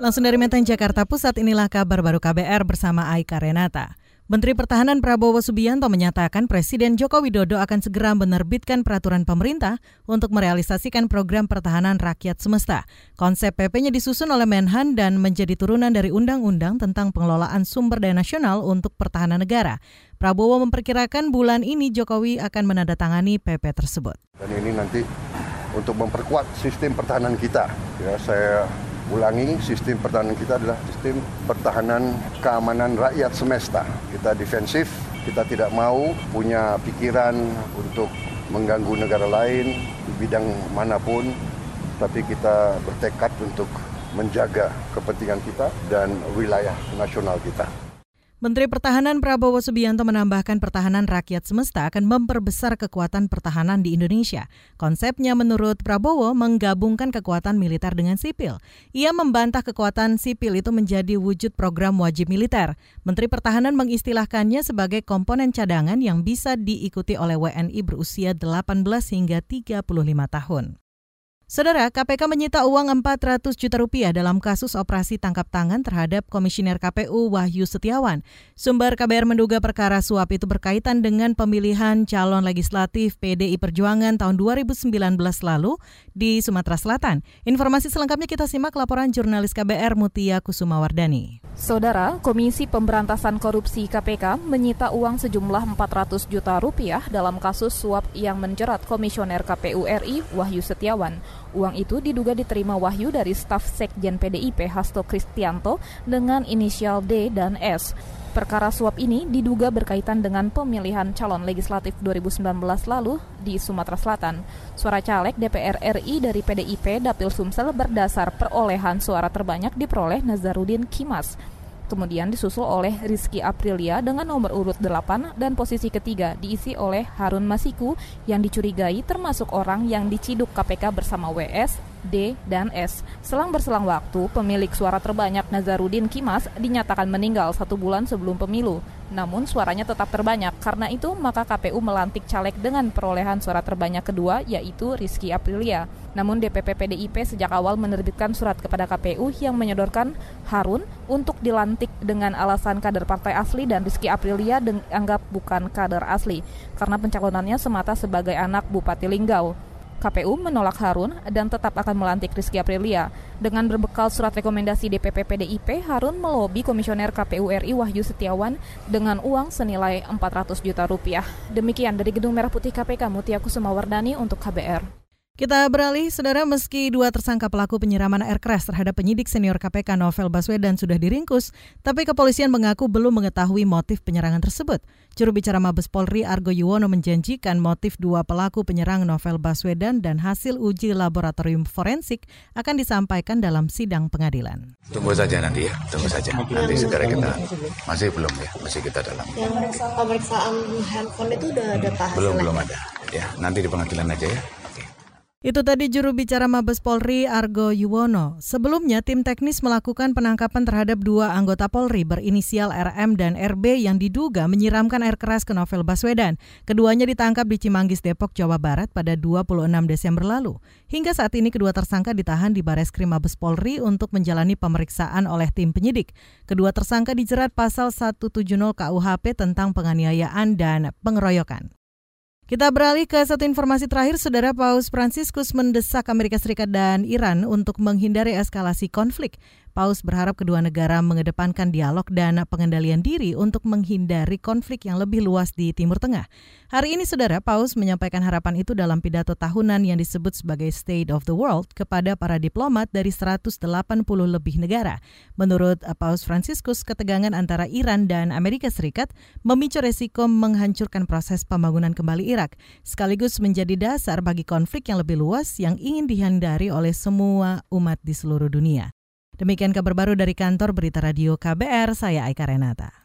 Langsung dari Menteng Jakarta Pusat inilah kabar baru KBR bersama Aika Renata. Menteri Pertahanan Prabowo Subianto menyatakan Presiden Joko Widodo akan segera menerbitkan peraturan pemerintah untuk merealisasikan program pertahanan rakyat semesta. Konsep PP-nya disusun oleh Menhan dan menjadi turunan dari Undang-Undang tentang pengelolaan sumber daya nasional untuk pertahanan negara. Prabowo memperkirakan bulan ini Jokowi akan menandatangani PP tersebut. Dan ini nanti untuk memperkuat sistem pertahanan kita. Ya, saya ulangi sistem pertahanan kita adalah sistem pertahanan keamanan rakyat semesta. Kita defensif, kita tidak mau punya pikiran untuk mengganggu negara lain di bidang mana pun, tapi kita bertekad untuk menjaga kepentingan kita dan wilayah nasional kita. Menteri Pertahanan Prabowo Subianto menambahkan pertahanan rakyat semesta akan memperbesar kekuatan pertahanan di Indonesia. Konsepnya menurut Prabowo menggabungkan kekuatan militer dengan sipil. Ia membantah kekuatan sipil itu menjadi wujud program wajib militer. Menteri Pertahanan mengistilahkannya sebagai komponen cadangan yang bisa diikuti oleh WNI berusia 18 hingga 35 tahun. Saudara, KPK menyita uang 400 juta rupiah dalam kasus operasi tangkap tangan terhadap Komisioner KPU Wahyu Setiawan. Sumber KBR menduga perkara suap itu berkaitan dengan pemilihan calon legislatif PDI Perjuangan tahun 2019 lalu di Sumatera Selatan. Informasi selengkapnya kita simak laporan jurnalis KBR Mutia Kusumawardani. Saudara, Komisi Pemberantasan Korupsi KPK menyita uang sejumlah 400 juta rupiah dalam kasus suap yang menjerat Komisioner KPU RI Wahyu Setiawan. Uang itu diduga diterima Wahyu dari staf Sekjen PDIP Hasto Kristianto dengan inisial D dan S. Perkara suap ini diduga berkaitan dengan pemilihan calon legislatif 2019 lalu di Sumatera Selatan. Suara caleg DPR RI dari PDIP Dapil Sumsel berdasar perolehan suara terbanyak diperoleh Nazarudin Kimas kemudian disusul oleh Rizky Aprilia dengan nomor urut 8 dan posisi ketiga diisi oleh Harun Masiku yang dicurigai termasuk orang yang diciduk KPK bersama WS, D, dan S. Selang berselang waktu, pemilik suara terbanyak Nazarudin Kimas dinyatakan meninggal satu bulan sebelum pemilu. Namun suaranya tetap terbanyak. Karena itu, maka KPU melantik caleg dengan perolehan suara terbanyak kedua, yaitu Rizky Aprilia. Namun DPP PDIP sejak awal menerbitkan surat kepada KPU yang menyodorkan Harun untuk dilantik dengan alasan kader partai asli dan Rizky Aprilia dianggap bukan kader asli karena pencalonannya semata sebagai anak Bupati Linggau. KPU menolak Harun dan tetap akan melantik Rizky Aprilia. Dengan berbekal surat rekomendasi DPP PDIP, Harun melobi Komisioner KPU RI Wahyu Setiawan dengan uang senilai 400 juta rupiah. Demikian dari Gedung Merah Putih KPK Mutia Kusumawardani untuk KBR. Kita beralih, saudara, meski dua tersangka pelaku penyiraman air keras terhadap penyidik senior KPK Novel Baswedan sudah diringkus, tapi kepolisian mengaku belum mengetahui motif penyerangan tersebut. Juru bicara Mabes Polri Argo Yuwono menjanjikan motif dua pelaku penyerang Novel Baswedan dan hasil uji laboratorium forensik akan disampaikan dalam sidang pengadilan. Tunggu saja nanti ya, tunggu saja. Nanti segera kita masih belum ya, masih kita dalam. Yang pemeriksaan handphone itu udah ada hasilnya? Belum belum ada. Ya, nanti di pengadilan aja ya. Itu tadi juru bicara Mabes Polri Argo Yuwono. Sebelumnya tim teknis melakukan penangkapan terhadap dua anggota Polri berinisial RM dan RB yang diduga menyiramkan air keras ke Novel Baswedan. Keduanya ditangkap di Cimanggis, Depok, Jawa Barat pada 26 Desember lalu. Hingga saat ini kedua tersangka ditahan di Bareskrim Mabes Polri untuk menjalani pemeriksaan oleh tim penyidik. Kedua tersangka dijerat pasal 170 KUHP tentang penganiayaan dan pengeroyokan. Kita beralih ke satu informasi terakhir, Saudara Paus Franciscus mendesak Amerika Serikat dan Iran untuk menghindari eskalasi konflik. Paus berharap kedua negara mengedepankan dialog dan pengendalian diri untuk menghindari konflik yang lebih luas di Timur Tengah. Hari ini, Saudara, Paus menyampaikan harapan itu dalam pidato tahunan yang disebut sebagai State of the World kepada para diplomat dari 180 lebih negara. Menurut Paus Franciscus, ketegangan antara Iran dan Amerika Serikat memicu resiko menghancurkan proses pembangunan kembali Irak, sekaligus menjadi dasar bagi konflik yang lebih luas yang ingin dihindari oleh semua umat di seluruh dunia. Demikian kabar baru dari kantor Berita Radio KBR, saya Aika Renata.